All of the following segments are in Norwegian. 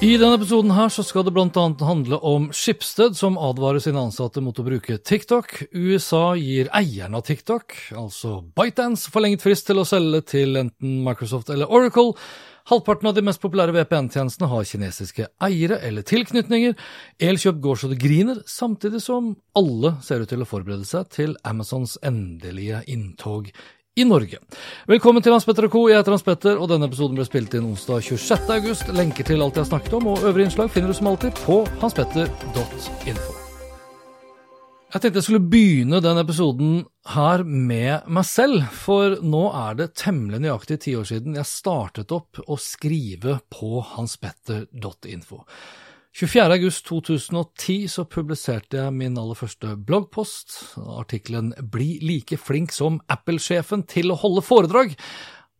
I denne episoden her så skal det annet handle om Skipsted, som advarer sine ansatte mot å bruke TikTok. USA gir eierne av TikTok, altså ByteDance, forlenget frist til å selge til enten Microsoft eller Oracle. Halvparten av de mest populære VPN-tjenestene har kinesiske eiere eller tilknytninger. Elkjøp går så det griner, samtidig som alle ser ut til å forberede seg til Amazons endelige inntog i Norge. Velkommen til Hans Petter og co. Jeg heter Hans Petter, og denne episoden ble spilt inn onsdag 26.8. Lenker til alt jeg har snakket om, og øvrige innslag finner du som alltid på hanspetter.info. Jeg tenkte jeg skulle begynne den episoden her med meg selv, for nå er det temmelig nøyaktig ti år siden jeg startet opp å skrive på hanspetter.info. 24. august 2010 så publiserte jeg min aller første bloggpost, artikkelen Bli like flink som Apple-sjefen til å holde foredrag.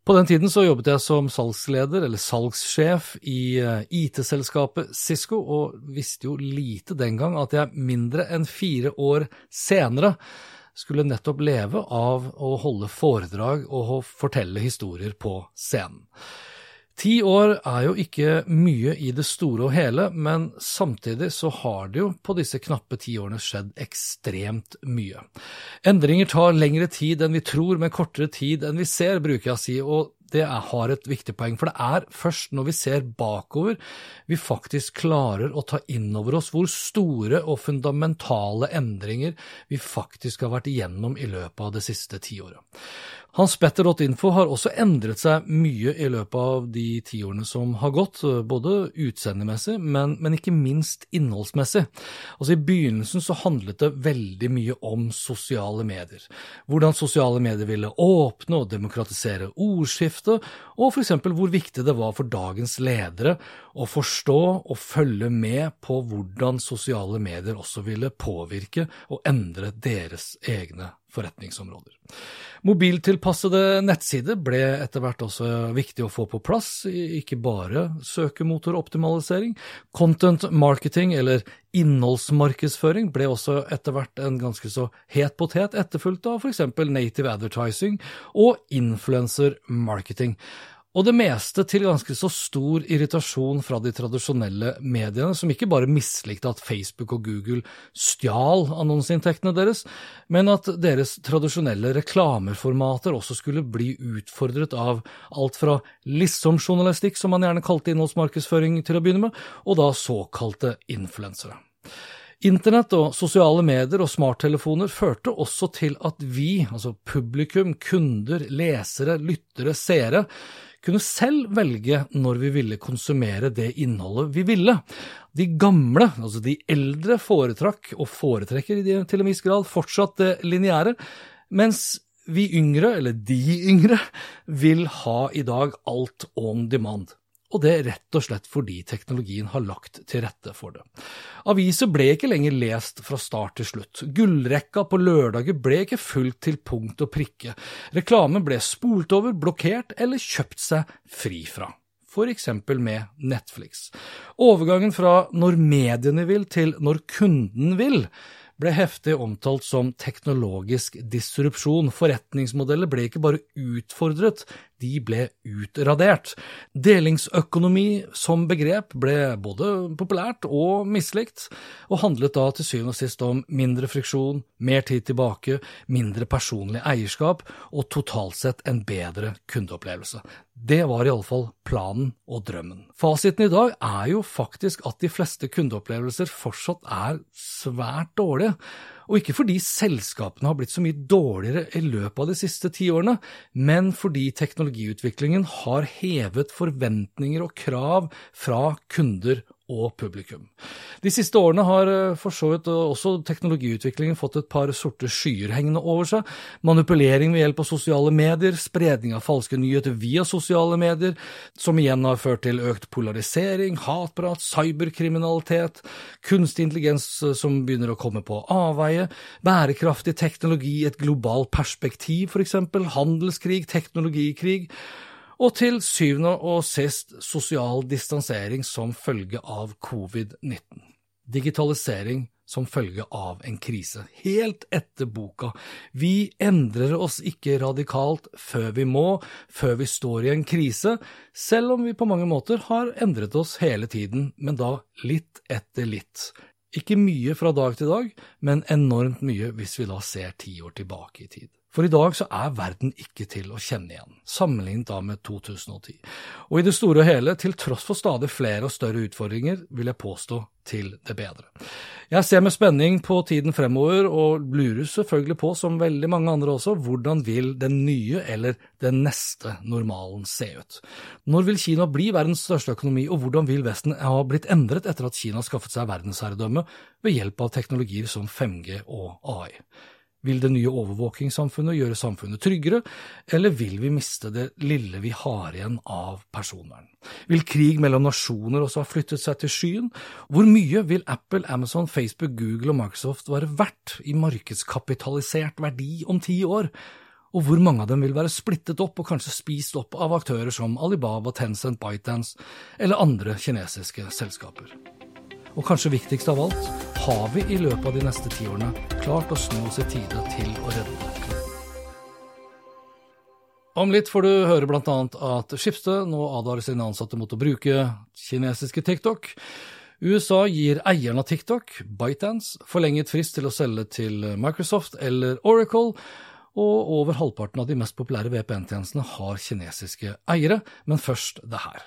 På den tiden så jobbet jeg som salgsleder, eller salgssjef, i eh, IT-selskapet Cisco, og visste jo lite den gang at jeg mindre enn fire år senere skulle nettopp leve av å holde foredrag og fortelle historier på scenen. Ti år er jo ikke mye i det store og hele, men samtidig så har det jo på disse knappe ti årene skjedd ekstremt mye. Endringer tar lengre tid enn vi tror, men kortere tid enn vi ser, bruker jeg å si, og det har et viktig poeng, for det er først når vi ser bakover vi faktisk klarer å ta inn over oss hvor store og fundamentale endringer vi faktisk har vært igjennom i løpet av det siste tiåret. Hanspetter.info har også endret seg mye i løpet av de tiårene som har gått, både utseendemessig, men, men, ikke minst innholdsmessig. Altså I begynnelsen så handlet det veldig mye om sosiale medier. Hvordan sosiale medier ville åpne og demokratisere ordskiftet, og f.eks. hvor viktig det var for dagens ledere å forstå og følge med på hvordan sosiale medier også ville påvirke og endre deres egne forretningsområder. Mobiltilpassede nettsider ble etter hvert også viktig å få på plass, ikke bare søkemotoroptimalisering. Content marketing, eller innholdsmarkedsføring, ble også etter hvert en ganske så het potet, etterfulgt av f.eks. native advertising og influencer marketing og det meste til ganske så stor irritasjon fra de tradisjonelle mediene, som ikke bare mislikte at Facebook og Google stjal annonseinntektene deres, men at deres tradisjonelle reklameformater også skulle bli utfordret av alt fra liksomjournalistikk, som man gjerne kalte innholdsmarkedsføring til å begynne med, og da såkalte influensere. Internett og sosiale medier og smarttelefoner førte også til at vi, altså publikum, kunder, lesere, lyttere, seere, kunne selv velge når vi ville konsumere det innholdet vi ville. De gamle, altså de eldre, foretrakk, og foretrekker til en viss grad, fortsatt det lineære, mens vi yngre, eller de yngre, vil ha i dag alt on demand og det rett og slett fordi teknologien har lagt til rette for det. Aviser ble ikke lenger lest fra start til slutt, gullrekka på lørdager ble ikke fulgt til punkt og prikke, reklame ble spolt over, blokkert eller kjøpt seg fri fra. For eksempel med Netflix. Overgangen fra når mediene vil til når kunden vil, ble heftig omtalt som teknologisk disrupsjon. Forretningsmodeller ble ikke bare utfordret, de ble utradert. Delingsøkonomi som begrep ble både populært og mislikt, og handlet da til syvende og sist om mindre friksjon, mer tid tilbake, mindre personlig eierskap og totalt sett en bedre kundeopplevelse. Det var iallfall planen og drømmen. Fasiten i dag er jo faktisk at de fleste kundeopplevelser fortsatt er svært dårlige. Og ikke fordi selskapene har blitt så mye dårligere i løpet av de siste ti årene, men fordi teknologiutviklingen har hevet forventninger og krav fra kunder og publikum. De siste årene har eh, for så vidt også teknologiutviklingen fått et par sorte skyer hengende over seg. Manipulering ved hjelp av sosiale medier, spredning av falske nyheter via sosiale medier, som igjen har ført til økt polarisering, hatprat, cyberkriminalitet, kunstig intelligens eh, som begynner å komme på avveie, bærekraftig teknologi et globalt perspektiv, for eksempel, handelskrig, teknologikrig og til syvende og sist sosial distansering som følge av covid-19. Digitalisering som følge av en krise, helt etter boka. Vi endrer oss ikke radikalt før vi må, før vi står i en krise, selv om vi på mange måter har endret oss hele tiden, men da litt etter litt. Ikke mye fra dag til dag, men enormt mye hvis vi da ser ti år tilbake i tid. For i dag så er verden ikke til å kjenne igjen, sammenlignet da med 2010. Og i det store og hele, til tross for stadig flere og større utfordringer, vil jeg påstå til det bedre. Jeg ser med spenning på tiden fremover, og lurer selvfølgelig på, som veldig mange andre også, hvordan vil den nye eller den neste normalen se ut? Når vil Kina bli verdens største økonomi, og hvordan vil Vesten ha blitt endret etter at Kina skaffet seg verdensherredømme ved hjelp av teknologier som 5G og AI? Vil det nye overvåkingssamfunnet gjøre samfunnet tryggere, eller vil vi miste det lille vi har igjen av personvern? Vil krig mellom nasjoner også ha flyttet seg til skyen? Hvor mye vil Apple, Amazon, Facebook, Google og Microsoft være verdt i markedskapitalisert verdi om ti år? Og hvor mange av dem vil være splittet opp og kanskje spist opp av aktører som Alibaba, Tencent, ByteDance eller andre kinesiske selskaper? Og kanskje viktigst av alt, har vi i løpet av de neste ti årene klart å snu oss i tide til å redde kloden? Om litt får du høre bl.a. at Skipsted nå advarer sine ansatte mot å bruke kinesiske TikTok. USA gir eieren av TikTok, ByteDance, forlenget frist til å selge til Microsoft eller Oracle, og over halvparten av de mest populære VPN-tjenestene har kinesiske eiere. Men først det her.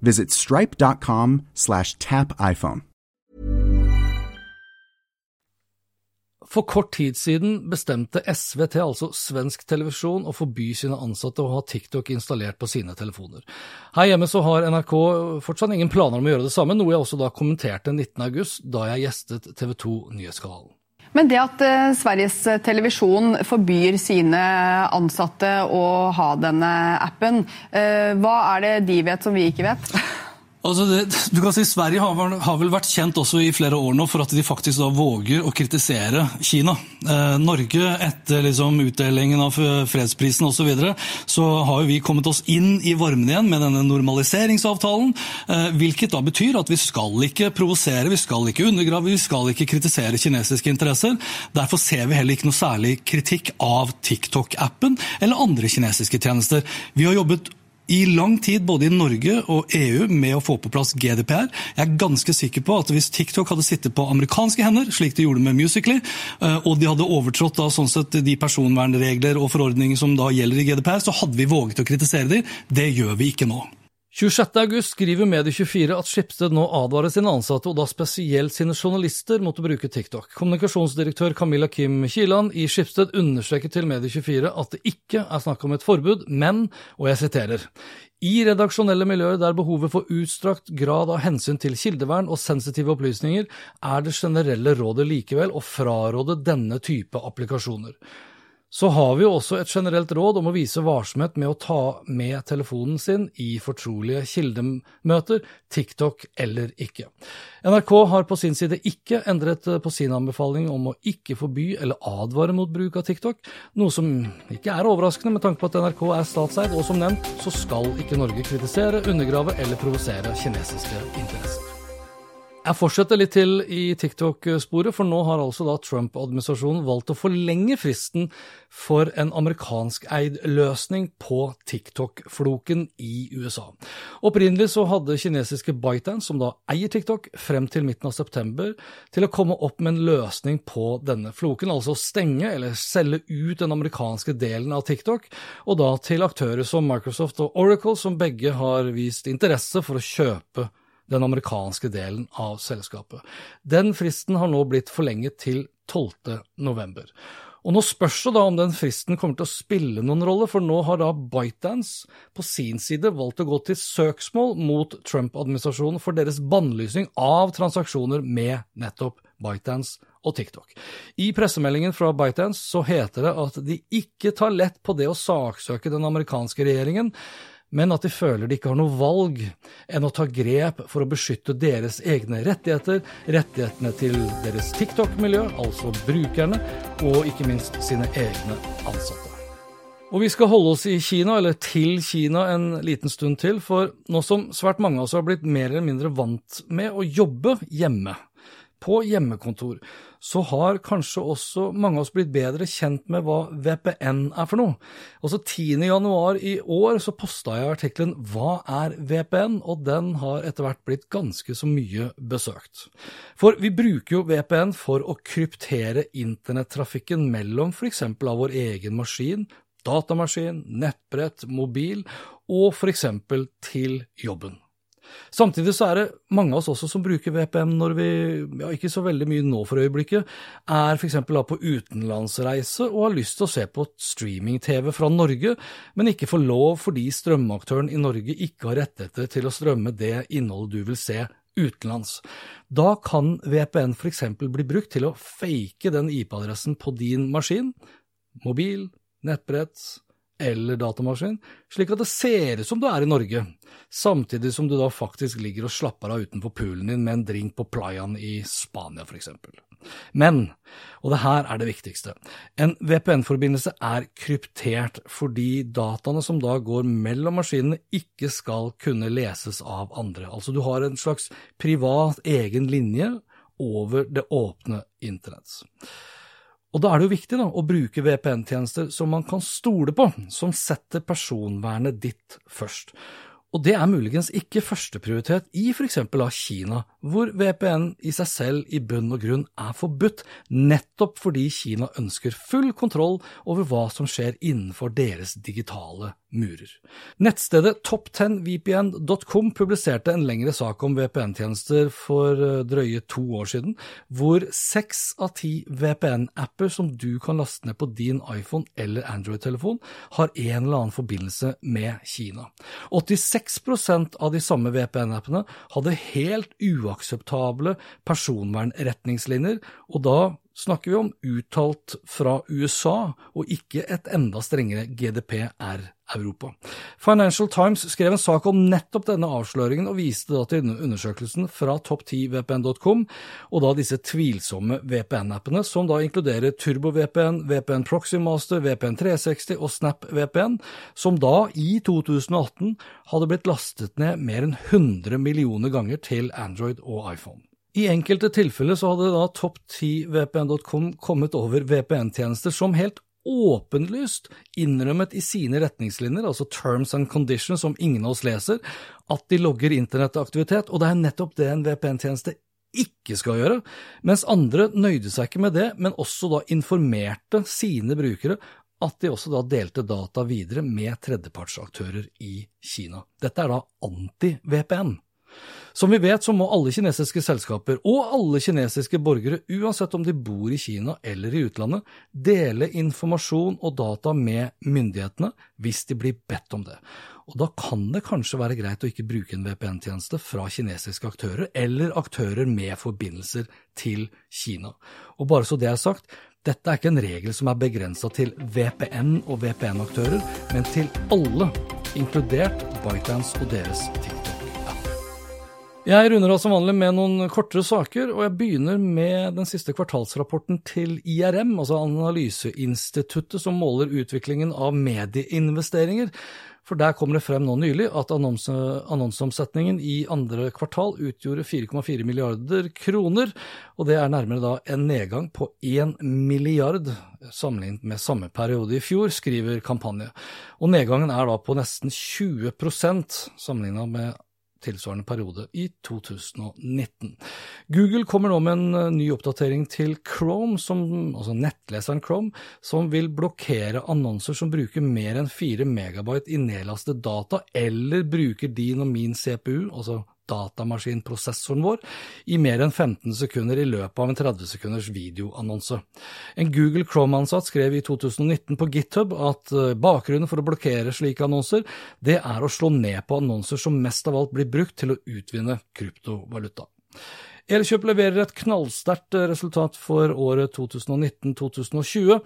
Visit stripe.com slash tapiphone. For kort tid siden bestemte SVT, altså svensk televisjon, å forby sine ansatte å ha TikTok installert på sine telefoner. Her hjemme så har NRK fortsatt ingen planer om å gjøre det samme, noe jeg også da kommenterte 19.8, da jeg gjestet TV 2 Nyhetskanalen. Men det at eh, Sveriges Televisjon forbyr sine ansatte å ha denne appen, eh, hva er det de vet som vi ikke vet? Altså det, du kan si Sverige har, har, vel vært kjent også i flere år nå for at de faktisk da våger å kritisere Kina. Eh, Norge, etter liksom utdelingen av fredsprisen osv., så, videre, så har vi kommet oss inn i varmen igjen med denne normaliseringsavtalen. Eh, hvilket da betyr at vi skal ikke provosere, vi skal ikke undergrave, vi skal ikke kritisere kinesiske interesser. Derfor ser vi heller ikke noe særlig kritikk av TikTok-appen eller andre kinesiske tjenester. Vi har jobbet i lang tid både i Norge og EU med å få på plass GDPR. Jeg er ganske sikker på at hvis TikTok hadde sittet på amerikanske hender, slik de gjorde med Musically, eh, og de hadde overtrådt da, sånn sett, de personvernregler og forordninger som da gjelder i GDPR, så hadde vi våget å kritisere dem. Det gjør vi ikke nå. 26.8 skriver Medie24 at Skipsted nå advarer sine ansatte, og da spesielt sine journalister, mot å bruke TikTok. Kommunikasjonsdirektør Camilla Kim Kiland i Skipsted understreker til Medie24 at det ikke er snakk om et forbud, men, og jeg siterer, i redaksjonelle miljøer der behovet for utstrakt grad av hensyn til kildevern og sensitive opplysninger, er det generelle rådet likevel å fraråde denne type applikasjoner. Så har vi jo også et generelt råd om å vise varsomhet med å ta med telefonen sin i fortrolige kildemøter, TikTok eller ikke. NRK har på sin side ikke endret på sin anbefaling om å ikke forby eller advare mot bruk av TikTok, noe som ikke er overraskende med tanke på at NRK er statseid, og som nevnt så skal ikke Norge kritisere, undergrave eller provosere kinesiske interesser. Jeg fortsetter litt til i TikTok-sporet, for nå har altså da Trump-administrasjonen valgt å forlenge fristen for en amerikanskeid løsning på TikTok-floken i USA. Opprinnelig så hadde kinesiske ByteDance, som da eier TikTok, frem til midten av september til å komme opp med en løsning på denne floken, altså stenge eller selge ut den amerikanske delen av TikTok, og da til aktører som Microsoft og Oracle, som begge har vist interesse for å kjøpe den amerikanske delen av selskapet. Den fristen har nå blitt forlenget til 12. november. Og Nå spørs det da om den fristen kommer til å spille noen rolle, for nå har da ByteDance på sin side valgt å gå til søksmål mot Trump-administrasjonen for deres bannlysing av transaksjoner med nettopp ByteDance og TikTok. I pressemeldingen fra ByteDance så heter det at de ikke tar lett på det å saksøke den amerikanske regjeringen, men at de føler de ikke har noe valg enn å ta grep for å beskytte deres egne rettigheter, rettighetene til deres TikTok-miljø, altså brukerne, og ikke minst sine egne ansatte. Og vi skal holde oss i Kina, eller til Kina, en liten stund til, for nå som svært mange av oss har blitt mer eller mindre vant med å jobbe hjemme, på hjemmekontor, så har kanskje også mange av oss blitt bedre kjent med hva VPN er for noe. Også 10. januar i år så posta jeg artikkelen Hva er VPN?, og den har etter hvert blitt ganske så mye besøkt. For vi bruker jo VPN for å kryptere internettrafikken mellom f.eks. av vår egen maskin, datamaskin, nettbrett, mobil og f.eks. til jobben. Samtidig så er det mange av oss også som bruker VPN når vi, ja ikke så veldig mye nå for øyeblikket, er f.eks. på utenlandsreise og har lyst til å se på streaming-TV fra Norge, men ikke får lov fordi strømaktøren i Norge ikke har rettigheter til å strømme det innholdet du vil se utenlands. Da kan VPN f.eks. bli brukt til å fake den IP-adressen på din maskin, mobil, nettbrett, eller datamaskin, slik at det ser ut som du er i Norge, samtidig som du da faktisk ligger og slapper av utenfor poolen din med en drink på playaen i Spania, for eksempel. Men, og det her er det viktigste, en VPN-forbindelse er kryptert fordi dataene som da går mellom maskinene ikke skal kunne leses av andre. Altså du har en slags privat egen linje over det åpne internett. Og da er det jo viktig da, å bruke VPN-tjenester som man kan stole på, som setter personvernet ditt først. Og det er muligens ikke førsteprioritet i for eksempel av Kina, hvor VPN i seg selv i bunn og grunn er forbudt, nettopp fordi Kina ønsker full kontroll over hva som skjer innenfor deres digitale murer. Nettstedet top10vpn.com publiserte en lengre sak om VPN-tjenester for eh, drøye to år siden, hvor seks av ti VPN-apper som du kan laste ned på din iPhone eller Android-telefon, har en eller annen forbindelse med Kina. 86 av de samme VPN-appene hadde helt uakseptable personvernretningslinjer, og da snakker vi om uttalt fra USA, og ikke et enda strengere GDPR Europa. Financial Times skrev en sak om nettopp denne avsløringen, og viste da til undersøkelsen fra topp10vpn.com, og da disse tvilsomme VPN-appene, som da inkluderer TurboVPN, VPN Proxymaster, VPN 360 og SnapVPN, som da i 2018 hadde blitt lastet ned mer enn 100 millioner ganger til Android og iPhone. I enkelte tilfeller så hadde da topp10vpn.com kommet over VPN-tjenester som helt åpenlyst innrømmet i sine retningslinjer, altså terms and conditions som ingen av oss leser, at de logger internettaktivitet, og det er nettopp det en VPN-tjeneste ikke skal gjøre, mens andre nøyde seg ikke med det, men også da informerte sine brukere at de også da delte data videre med tredjepartsaktører i Kina. Dette er da anti-VPN. Som vi vet så må alle kinesiske selskaper og alle kinesiske borgere, uansett om de bor i Kina eller i utlandet, dele informasjon og data med myndighetene hvis de blir bedt om det. Og da kan det kanskje være greit å ikke bruke en VPN-tjeneste fra kinesiske aktører eller aktører med forbindelser til Kina. Og bare så det er sagt, dette er ikke en regel som er begrensa til VPN og VPN-aktører, men til alle, inkludert ByteDance og deres TikTok. Jeg runder av som vanlig med noen kortere saker, og jeg begynner med den siste kvartalsrapporten til IRM, altså Analyseinstituttet som måler utviklingen av medieinvesteringer. For der kommer det frem nå nylig at annonse, annonseomsetningen i andre kvartal utgjorde 4,4 milliarder kroner, og det er nærmere da en nedgang på 1 milliard sammenlignet med samme periode i fjor, skriver Kampanje. Og nedgangen er da på nesten 20% sammenlignet med tilsvarende periode i 2019. Google kommer nå med en eh, ny oppdatering til Chrome, som, altså nettleseren Chrome, som vil blokkere annonser som bruker mer enn 4 megabyte i nedlastet data, eller bruker din og min CPU, altså datamaskinprosessoren vår i mer enn 15 sekunder i løpet av en 30 sekunders videoannonse. En Google Chrome-ansatt skrev i 2019 på GitHub at eh, bakgrunnen for å blokkere slike annonser, det er å slå ned på annonser som mest av alt blir brukt til å utvinne kryptovaluta. Elkjøp leverer et knallsterkt resultat for året 2019-2020.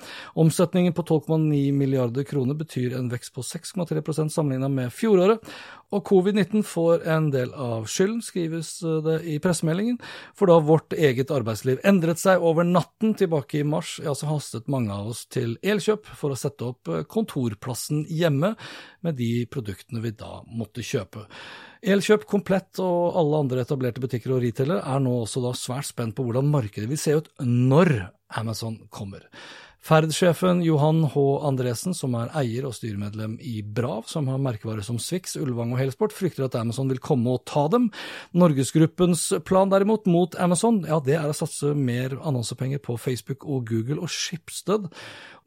Omsetningen på 12,9 milliarder kroner betyr en vekst på 6,3% sammenlignet med fjoråret. Og covid-19 får en del av skylden, skrives det i pressemeldingen. For da vårt eget arbeidsliv endret seg over natten tilbake i mars, ja, så hastet mange av oss til Elkjøp for å sette opp kontorplassen hjemme med de produktene vi da måtte kjøpe. Elkjøp, Komplett og alle andre etablerte butikker og retailere er nå også da svært spent på hvordan markedet vil se ut når Amazon kommer. Ferd-sjefen Johan H. Andresen, som er eier og styremedlem i Brav, som har merkevarer som Swix, Ulvang og Helsport, frykter at Amazon vil komme og ta dem. Norgesgruppens plan derimot mot Amazon, ja det er å satse mer annonsepenger på Facebook og Google og Schibsted.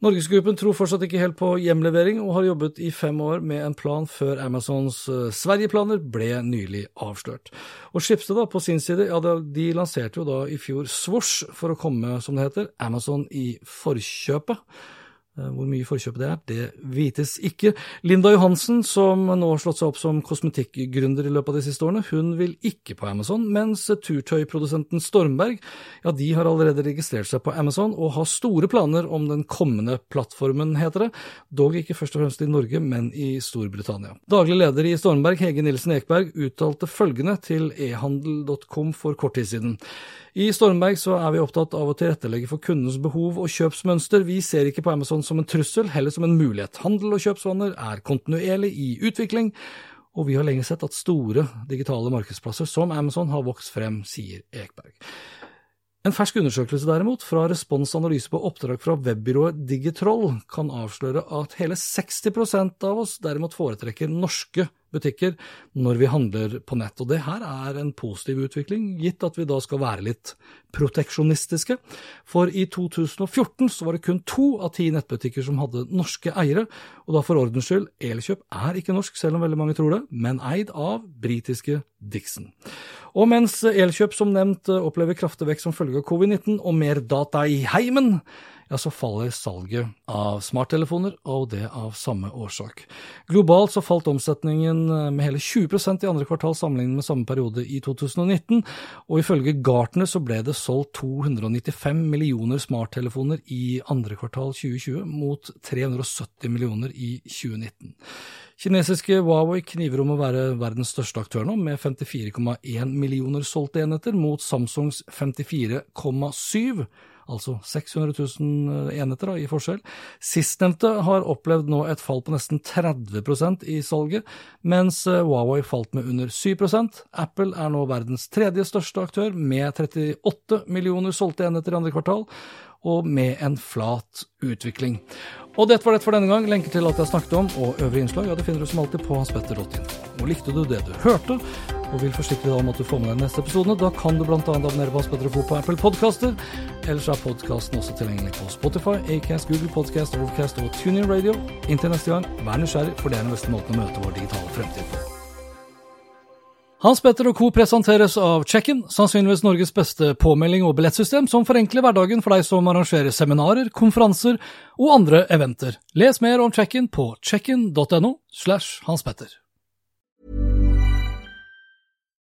Norgesgruppen tror fortsatt ikke helt på hjemlevering, og har jobbet i fem år med en plan før Amazons uh, Sverigeplaner ble nylig avslørt. Og Schibsted da, på sin side, ja de lanserte jo da i fjor Svosh for å komme, som det heter, Amazon i forkjøpet. Eh, hvor mye forkjøpet det er, det vites ikke. Linda Johansen, som nå har slått seg opp som kosmetikkgründer i løpet av de siste årene, hun vil ikke på Amazon, mens turtøyprodusenten Stormberg ja, de har allerede registrert seg på Amazon og har store planer om den kommende plattformen, heter det, dog ikke først og fremst i Norge, men i Storbritannia. Daglig leder i Stormberg, Hege Nilsen Ekberg, uttalte følgende til ehandel.com for kort tid siden. I Stormberg så er vi opptatt av å tilrettelegge for kundens behov og kjøpsmønster. Vi ser ikke på Amazon som en trussel, heller som en mulighet. Handel og kjøpsvaner er kontinuerlig i utvikling, og vi har lenge sett at store digitale markedsplasser som Amazon har vokst frem, sier Ekberg. En fersk undersøkelse derimot, fra Respons Analyse på oppdrag fra webbyrået Digitroll, kan avsløre at hele 60% av oss derimot foretrekker norske butikker når vi handler på nett. Og det her er en positiv utvikling, gitt at vi da skal være litt proteksjonistiske. For i 2014 så var det kun to av ti nettbutikker som hadde norske eiere, og da for ordens skyld, Elkjøp er ikke norsk, selv om veldig mange tror det, men eid av britiske Dixon. Og mens Elkjøp som nevnt opplever kraftig vekst som følge av covid-19 og mer data i heimen, ja, så faller salget av smarttelefoner, og det av samme årsak. Globalt så falt omsetningen eh, med hele 20% i andre kvartal sammenlignet med samme periode i 2019, og ifølge Gartner så ble det solgt 295 millioner smarttelefoner i andre kvartal 2020, mot 370 millioner i 2019. Kinesiske Huawei kniver om å være verdens største aktør nå, med 54,1 millioner solgte enheter, mot Samsungs 54,7 altså 600 000 enheter da, i forskjell. Sistnevnte har opplevd nå et fall på nesten 30% i salget, mens eh, Huawei falt med under 7% Apple er nå verdens tredje største aktør, med 38 millioner solgte enheter i andre kvartal, og med en flat utvikling. Og dette var det for denne gang. Lenker til alt jeg snakket om og øvrige innslag ja, det finner du som alltid på hanspetter.info. Og likte du det du hørte, og vil forsikre deg om at du får med deg neste episode, da kan du bl.a. abonnere på Hans Petter og Co. på Apple Podkaster. Ellers er podkasten også tilgjengelig på Spotify, Acast, Google Podcast, Overcast og TuneIn Radio. Inntil neste gang, vær nysgjerrig, for det er den beste måten å møte vår digitale fremtid på. Hans Petter og co. presenteres av Check-in, sannsynligvis Norges beste påmelding- og billettsystem som forenkler hverdagen for deg som arrangerer seminarer, konferanser og andre eventer. Les mer om Check-in på checkin.no slash hanspetter.